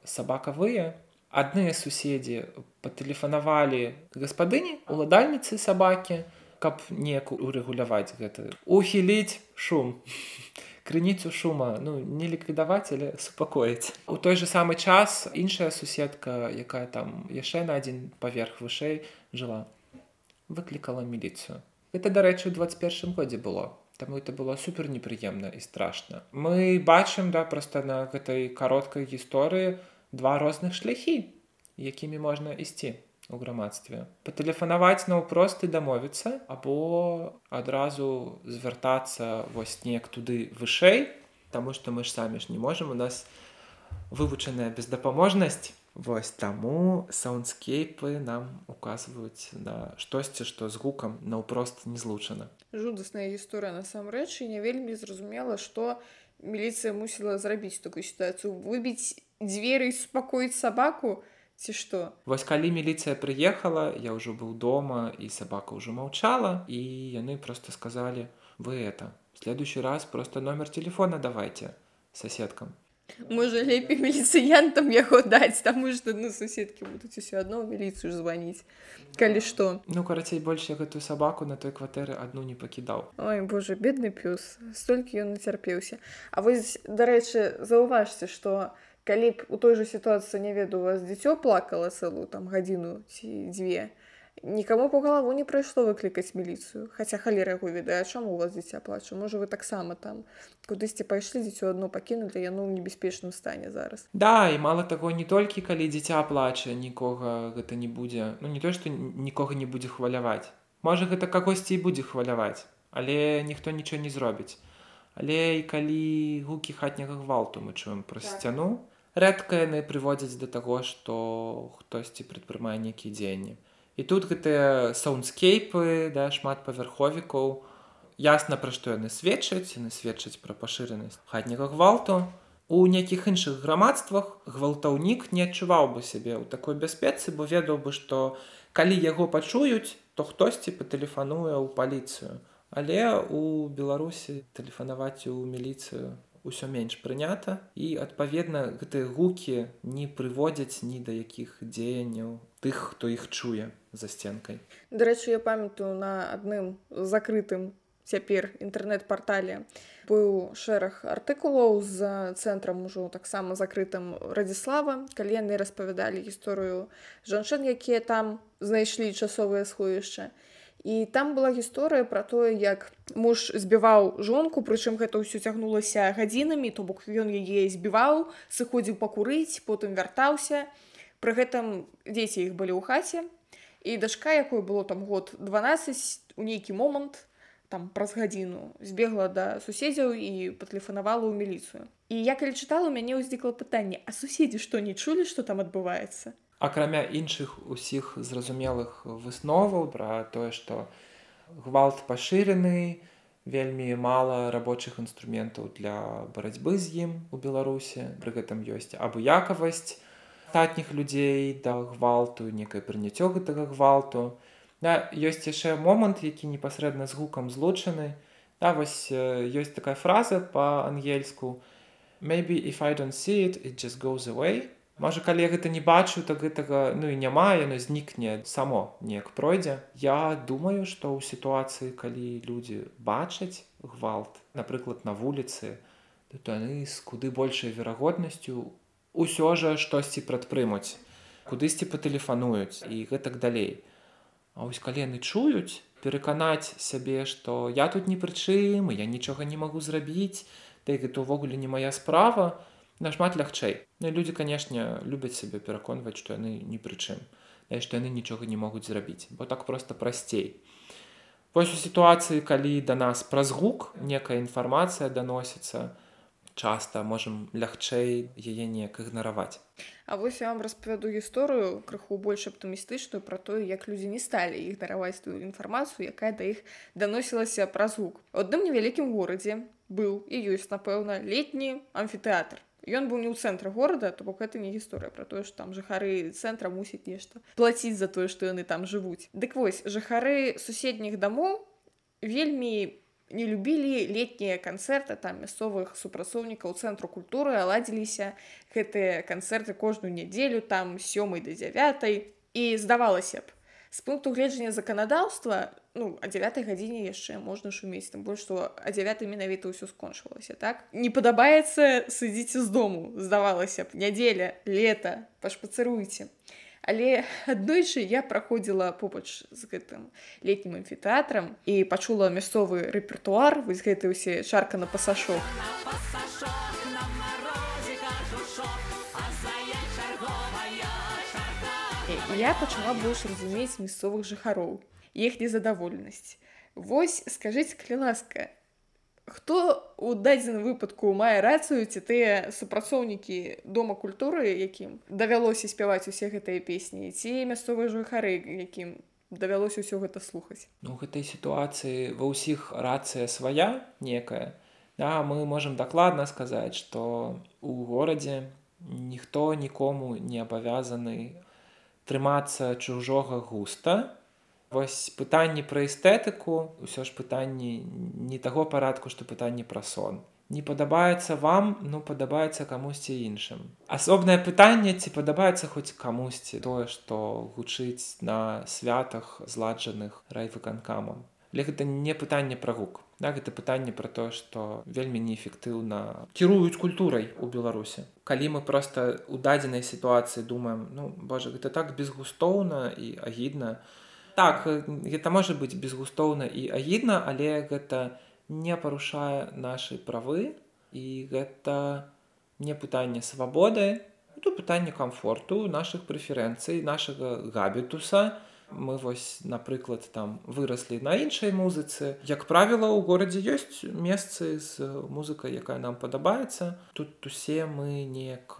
сабака вые адныя суседзі патэлефанавалі гаспадыні уладальніцы сабакі каб неяк урэгуляваць гэта. Ухіліць шум (laughs) крыніцу шума ну не ліквідаваць але супакоіць. У той же самы час іншая суседка якая там яшчэ на адзін паверх вышэй жыла выклікала міліцыю. Это дарэчы у 21 годзе было Таму это было супер непрыемна і страшна. Мы бачым да проста на гэтай кароткай гісторыі два розных шляхі, якімі можна ісці у грамадстве. Патэлефанаваць наўпрост і дамовіцца або адразу звяртацца вось неяк туды вышэй, Таму што мы ж самі ж не можам у нас вывучаная бездапаможнасць Вось таму саундскейпы нам указваюць на штосьці, што з гукам наўпрост не злучана. Жудасная гісторыя насамрэч і не вельмі зразумела, што міліцыя мусіла зрабіць такую сітуацыю выбіць дзверы супакоіць сабаку ці што. Вось калі міліцыя прыехала, я ўжо быў дома і сабака ўжо маўчала і яны проста сказалі: вы это следующий раз просто номер телефона давайте соседкам Можа лепей (laughs) міліцыянтам яго даць таму што ну суседкі будуць усё адно міліцыю званіць калі што ну карацей больш я гэтую сабаку на той кватэры адну не пакідаў ой боже бедны пёс. Столькі ён нацярпеўся А вось дарэчы заўважце што калі б у той жа сітуацыі не веду вас дзіцё плакала цэлую там гадзіну ці дзве то Нікаму по галаву не прайшло выклікаць міліцыю хаця халера яго ведае чаму у вас дзіця плача можа вы таксама там кудысьці пайшлі дзіцё адно пакінулі яно ў небяспечным стане зараз. Да і мала таго не толькі калі дзіця плача нікога гэта не будзе ну не то што нікога не будзе хваляваць можа гэта кагосьці і будзе хваляваць але ніхто нічого не зробіць але і калі гукі хатняга гвалту мы чуем пра так. сцяну рэдка яны прыводзяць да таго што хтосьці прадпрымае нейкія дзеянні і тут гэтыя саундскейпы да шмат павярховікаў. Ясна пра што яны сведчаць. Яны сведчаць пра пашыранасць хатняга гвалту. У нейкіх іншых грамадствах гвалтаўнік не адчуваў бы сябе ў такой бяспецы бо ведаў бы што калі яго пачуюць то хтосьці патэлефануе ў паліцыю. Але у беларусі тэлефанаваць у міліцыю ўсё менш прынята і адпаведна гэтыя гукі не прыводзяць ні да якіх дзеянняў тых хто іх чуе за сценкай. Дарэчы я памятаю на адным закрытым цяпер інтэрнэт-партале быў шэраг артыкулаў з цэнтрам ужо таксама закрытым радзіслава. Калі яны распавядалі гісторыю жанчын якія там знайшлі часовыя сховішча і там была гісторыя пра тое як муж збіваў жонку прычым гэта ўсё цягнулася гадзінамі то бок ён яе збіваў сыходзіў пакурыць потым вяртаўся. Пры гэтым дзеці іх былі ў хаце і дачка якой было там год 12 у нейкі момант там праз гадзіну збегла да суседзяў і патэлефанавала ў міліцыю. І я калі чытала у мяне ўзнікла пытанне а суседзі што не чулі што там адбываецца акрамя іншых усіх зразумелых высноваў пра тое што гвалт пашырены вельмі мала рабочых інструментаў для барацьбы з ім у беларусе пры гэтым ёсць абыякавасць астатніх людзей да гвалту некае прыняццё гэтага гвалту. Да, ёсць яшчэ момант які непасрэдна з гукам злучаны. Да вось ёсць такая фраза па-ангельску. Maybe if I don't see it it just goes away Можа калі я гэта не бачу то гэтага ну і няма яно знікне само неяк пройдзе. Я думаю што ў сітуацыі калі людзі бачаць гвалт напрыклад на вуліцы то яны з куды большай верагоднасцю ўсё жа штосьці прадпрымуць кудысьці патэлефануюць і гэтак далей. А вось калі яны чуюць пераканаць сябе што я тут ні пры чым я нічога не магу зрабіць да гэта ўвогуле не моя справа нашмат лягчэй. Ну людзі канешне любяць сябе пераконваць што яны ні пры чым што яны нічога не могуць зрабіць бо так просто прасцей. Вось у сітуацыі калі да нас праз гук некая інфармацыя даносіцца часта можам лягчэй яе неяк ігнараваць. А вось я вам распавяду гісторыю крыху больш аптымістычную пра тое як людзі не сталі іх дараваць тую інфармацыю якая да іх даносілася праз гук. У адным невялікім горадзе быў і ёсць напэўна летні амфітэатр Ён быў не ў цэнтры горада то бок гэта не гісторыя пра тое што там жыхары цэнтра мусіць нешта плаціць за тое што яны там жывуць Дык вось жыхары суседніх дамоў вельмі не любілі летнія канцэрты там мясцовых супрацоўнікаў цэнтру культуры аладзіліся гэтыя канцэрты кожную нядзелю там сёмай да дзявятай і здавалася б з пункту гледжання заканадаўства ну а девятой гадзіне яшчэ можна шумець там больш што а девятой менавіта ўсё скончылася так. Не падабаецца сыдзіце з дому здавалася б нядзеля лета пашпацыруйце але аднойчы я праходзіла побач з гэтым летнім амфітэатрам і пачула мясцовы рэпертуар вось гэты ўсе шарка на пасашок. Я пачала больш разумець мясцовых жыхароў іх незадаволенасць. Вось скажыце калі ласка, хто у дадзеным выпадку мае рацыю ці тыя супрацоўнікі дома культуры, якім давялося спяваць усе гэтыя песні, ці мясцовыя жыхары, якім давялося ўсё гэта слухаць. Ну гэтай сітуацыі ва ўсіх рацыя свая некая. Да, мы можам дакладна сказаць, што у горадзе ніхто нікому не абавязаны трымацца чужога густа, Вось пытанні пра эстэтыку ўсё ж пытанні не таго парадку, што пытанні пра сон. Не падабаецца вам, ну падабаецца камусьці іншым. Асобнае пытанне, ці падабаецца хоць камусьці тое, што гучыць на святах зладжаных райвыканкамам. Але гэта не пытанне пра гук. Да, гэта пытанне пра тое, што вельмі неэфектыўна кіруюць культурай у Беларусі. Калі мы проста ў дадзенай сітуацыі думаем, ну Божа, гэта так безгустоўна і агідна, так гэта можа быць безгустоўна і агідна але гэта не парушае нашы правы і гэта не пытанне свабоды то пытанне камфорту наших прэферэнцый нашага габітуса. Мы вось напрыклад там выраслі на іншай музыцы. Як правіла у горадзе ёсць месцы з музыкай якая нам падабаецца. Тут усе мы неяк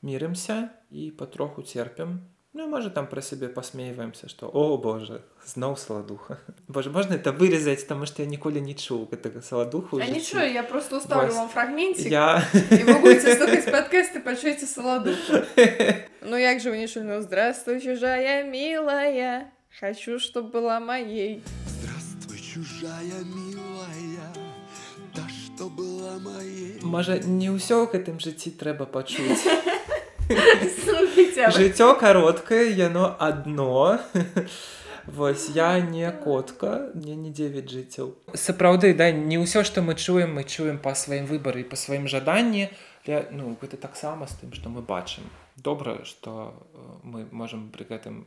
мірымся і патроху церпім Ну, можа там пра сябе пасмейваемся што о Боже зноў саладуха (laughs) Боже можна это вырезаць таму што я ніколі не чуў гэтага саладуху нічого я просто уставлю вам фрагмент я (laughs) подкасты пачуеце саладу (laughs) Ну як же вы не шульну здравствуй чужая милая. Хочу чтоб была моей. Здравствуй чужая милая. Да что была моей. Можа не ўсё ў гэтым жыцці трэба пачуць. Жыццё кароткае яно адно Вось я не котка мне не 9 жыццяў сапраўды да не ўсё што мы чуем мы чуем па сваім выбары па сваім жаданні. Для ну гэта таксама з тым што мы бачым. Добра што мы можам пры гэтым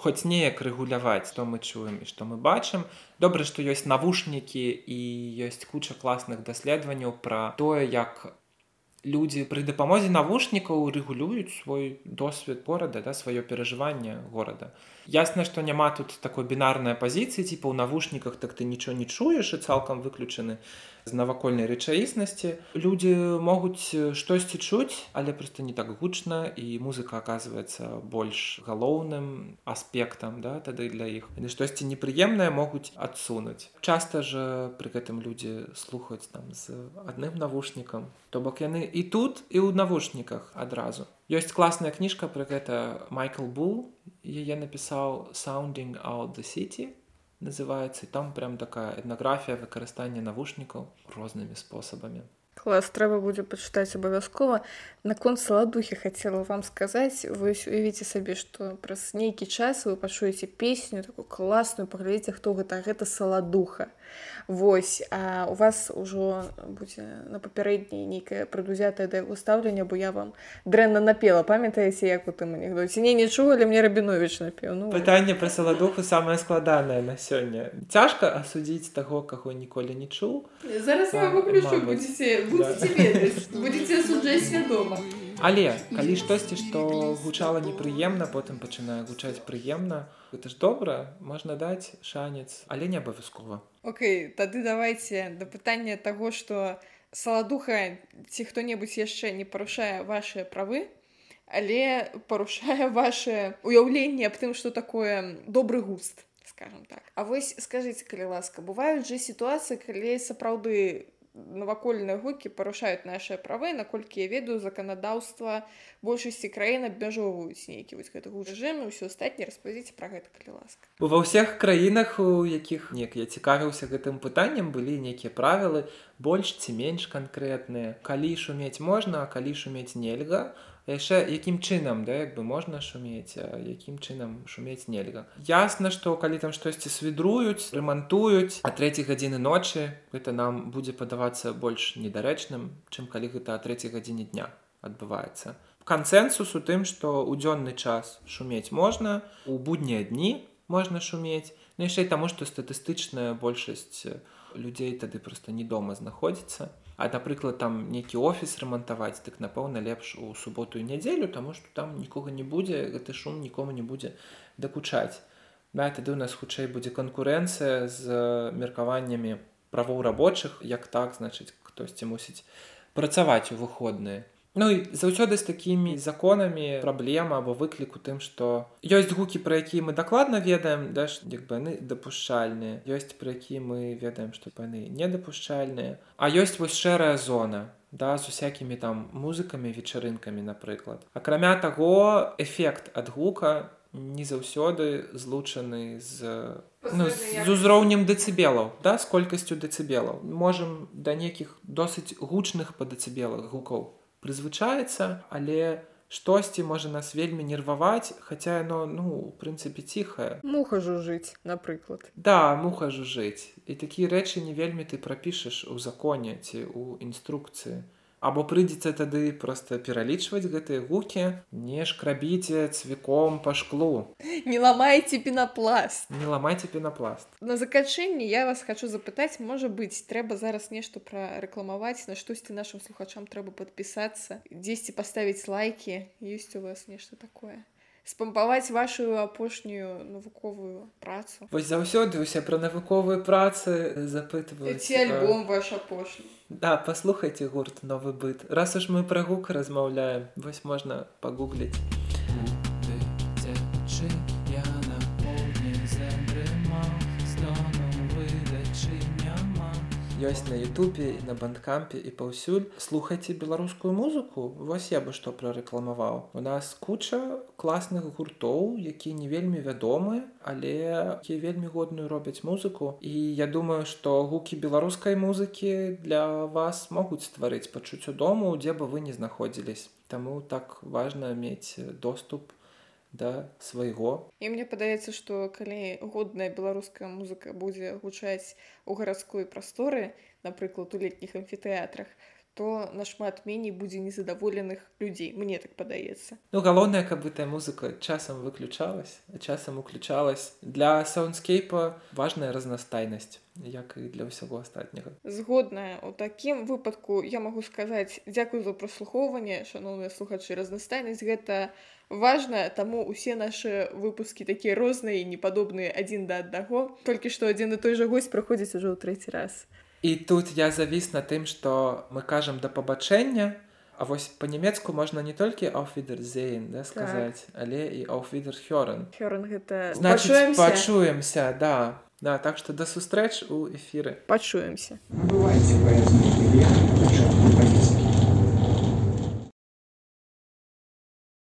хоць неяк рэгуляваць то мы чуем і што мы бачым. Добра што ёсць навушнікі і ёсць куча класных даследаванняў пра тое як людзі пры дапамозе навушнікаў рэгулююць свой досвед горада да сваё перажыванне горада ясна што няма тут такой бінарнай пазіцыі ці па ў навушніках так ты нічого не чуеш і цалкам выключаны з навакольнай рэчаіснасці. Людзі могуць штосьці чуць але просто не так гучна і музыка оказывается больш галоўным аспектам да тады для іх. І штосьці непрыемнае могуць адсунуць. Часта же пры гэтым людзі слухаюць там з адным навушнікам то бок яны і тут і ў навушніках адразу ёсць класная кніжка пра гэта майкл бул яе напісаў sounding out the city называется там прям такая этнаграфія выкарыстання навушнікаў рознымі спосабамі Клас, трэба будзе пачытаць абавязкова. Наконт саладухі хацела вам сказаць, вось уявіце сабе, што праз нейкі час вы пачуеце песню такую класную, паглядзіце, хто гэта, гэта саладуха. Вось, а у вас ужо будзе на папярэдняй нейкае прадузятае да яго стаўленне, бо я вам дрэнна напела, памятаеце, як у тым анекдоце. Не, не чула, але мне Рабіновіч напеў. Ну, Пытанне пра саладуху самае складанае на сёння. Цяжка асудзіць таго, каго ніколі не чуў. Зараз я вам уключу, будзеце- будзеце ведаць, будзеце суджаць свядома. Але калі штосьці, што гучала непрыемна, потым пачынае гучаць прыемна, гэта ж добра, можна даць шанец, але не абавязкова. Окей, тады давайте да пытання таго, што саладуха ці хто-небудзь яшчэ не парушае вашыя правы, але парушае ваше уяўленне аб тым, што такое добры густ, скажем так. А вось скажыце, калі ласка, бываюць жа сітуацыі, калі сапраўды навакольныя гукі парушаюць нашыя правы, наколькі я ведаю заканадаўства большасці краін абмяжоўваюць нейкі вось гэты рэжым і ўсё астатніе распавядзіце пра гэта калі ласка. Ва ўсіх краінах, у якіх нек я цікавіўся гэтым пытаннем, былі нейкія правілы больш ці менш канкрэтныя. Калі шумець можна, а калі шумець нельга, яшчэ якім чынам да як бы можна шумець а якім чынам шумець нельга. Ясна што калі там штосьці свідруюць рамантуюць а трэцяй гадзіны ночы гэта нам будзе падавацца больш недарэчным чым калі гэта а трэцяй гадзіне дня адбываецца. Кансэнсус у тым што ў дзённы час шумець можна у буднія дні можна шумець. Ну яшчэ і таму што статыстычная большасць людзей тады проста не дома знаходзіцца А напрыклад там нейкі офіс рамантаваць так напэўна лепш у суботу і нядзелю таму што там нікога не будзе гэты шум нікому не будзе дакучаць да, тады у нас хутчэй будзе канкурэнцыя з меркаваннямі правоў рабочых як так значыць хтосьці мусіць працаваць у выходныя Ну і заўсёды з такімі законамі праблема або выкліку тым, што ёсць гукі, пра якія мы дакладна ведаем, да, як бы яны дапушчальныя. ёсць пра якія мы ведаем, што яны недапушчальныя. А ёсць вось шэрая зона да, з усякімі там музыкамі, вечарынкамі, напрыклад. Акрамя таго, эфект ад гука не заўсёды злучаны з ну, з узроўнем дэцыбелаў да з колькасцю дэцыбелаў можам да нейкіх досыць гучных па дэцыбелах гукаў прызвычаецца, але штосьці можа нас вельмі нерваваць, хаця яно ну у прынцыпе ціхае. Муха жужыць, напрыклад. Да, муха жужыць. І такія рэчы не вельмі ты прапішаш у законе ці ў інструкцыі або прыйдзецца тады проста пералічваць гэтыя гукі не шкрабіце цвіком па шклу. Не ламайце пенапласт не ламайце пенапласт на заканчэнні я вас хочу запытаць можа быць трэба зараз нешта прарэкламаваць на штосьці нашим слухачам трэба падпісацца дзесьці паставіць лайки ёсць у вас нешта такое спампаваць вашу апошнюю навуковую працу. Вось заўсёды усе пра навуковыя працы запытваюць альбом ваш апошні? Да паслухайце гурт новы быт раз уж мы пра гук размаўляем вось можна пагугліць ёсць на Ютубе і на бандкампе і паўсюль. Слухайце беларускую музыку вось я бы што прарэкламаваў. У нас куча класных гуртоў які не вельмі вядомы але якія вельмі годную робяць музыку. І я думаю што гукі беларускай музыкі для вас могуць стварыць пачуццё дому дзе бы вы не знаходзілись Таму так важна мець доступ да свайго. І мне падаецца што калі годная беларуская музыка будзе гучаць у гарадской прасторы напрыклад у летніх амфітэатрах то нашмат меней будзе незадаволеных людзей мне так падаецца. Ну галоўнае каб гэтая музыка часам выключалась часам уключалась. Для саундскейпа важная разнастайнасць як і для ўсяго астатняга. Згодная у такім выпадку я магу сказаць дзякую за праслухоўванне шаноўныя слухачы разнастайнасць гэта важна таму усе нашы выпускі такія розныя і непадобныя адзін да аднаго толькі што адзін і той жа госць праходзіць ужо ў трэці раз. І тут я завіс на тым што мы кажам да пабачэння А вось па-нямецку можна не толькі ауфідерзейн да, сказаць так. але і ауфідерхёрен гэта пачуемся да. Да так што да сустрэч у эфіры пачуемся бывайце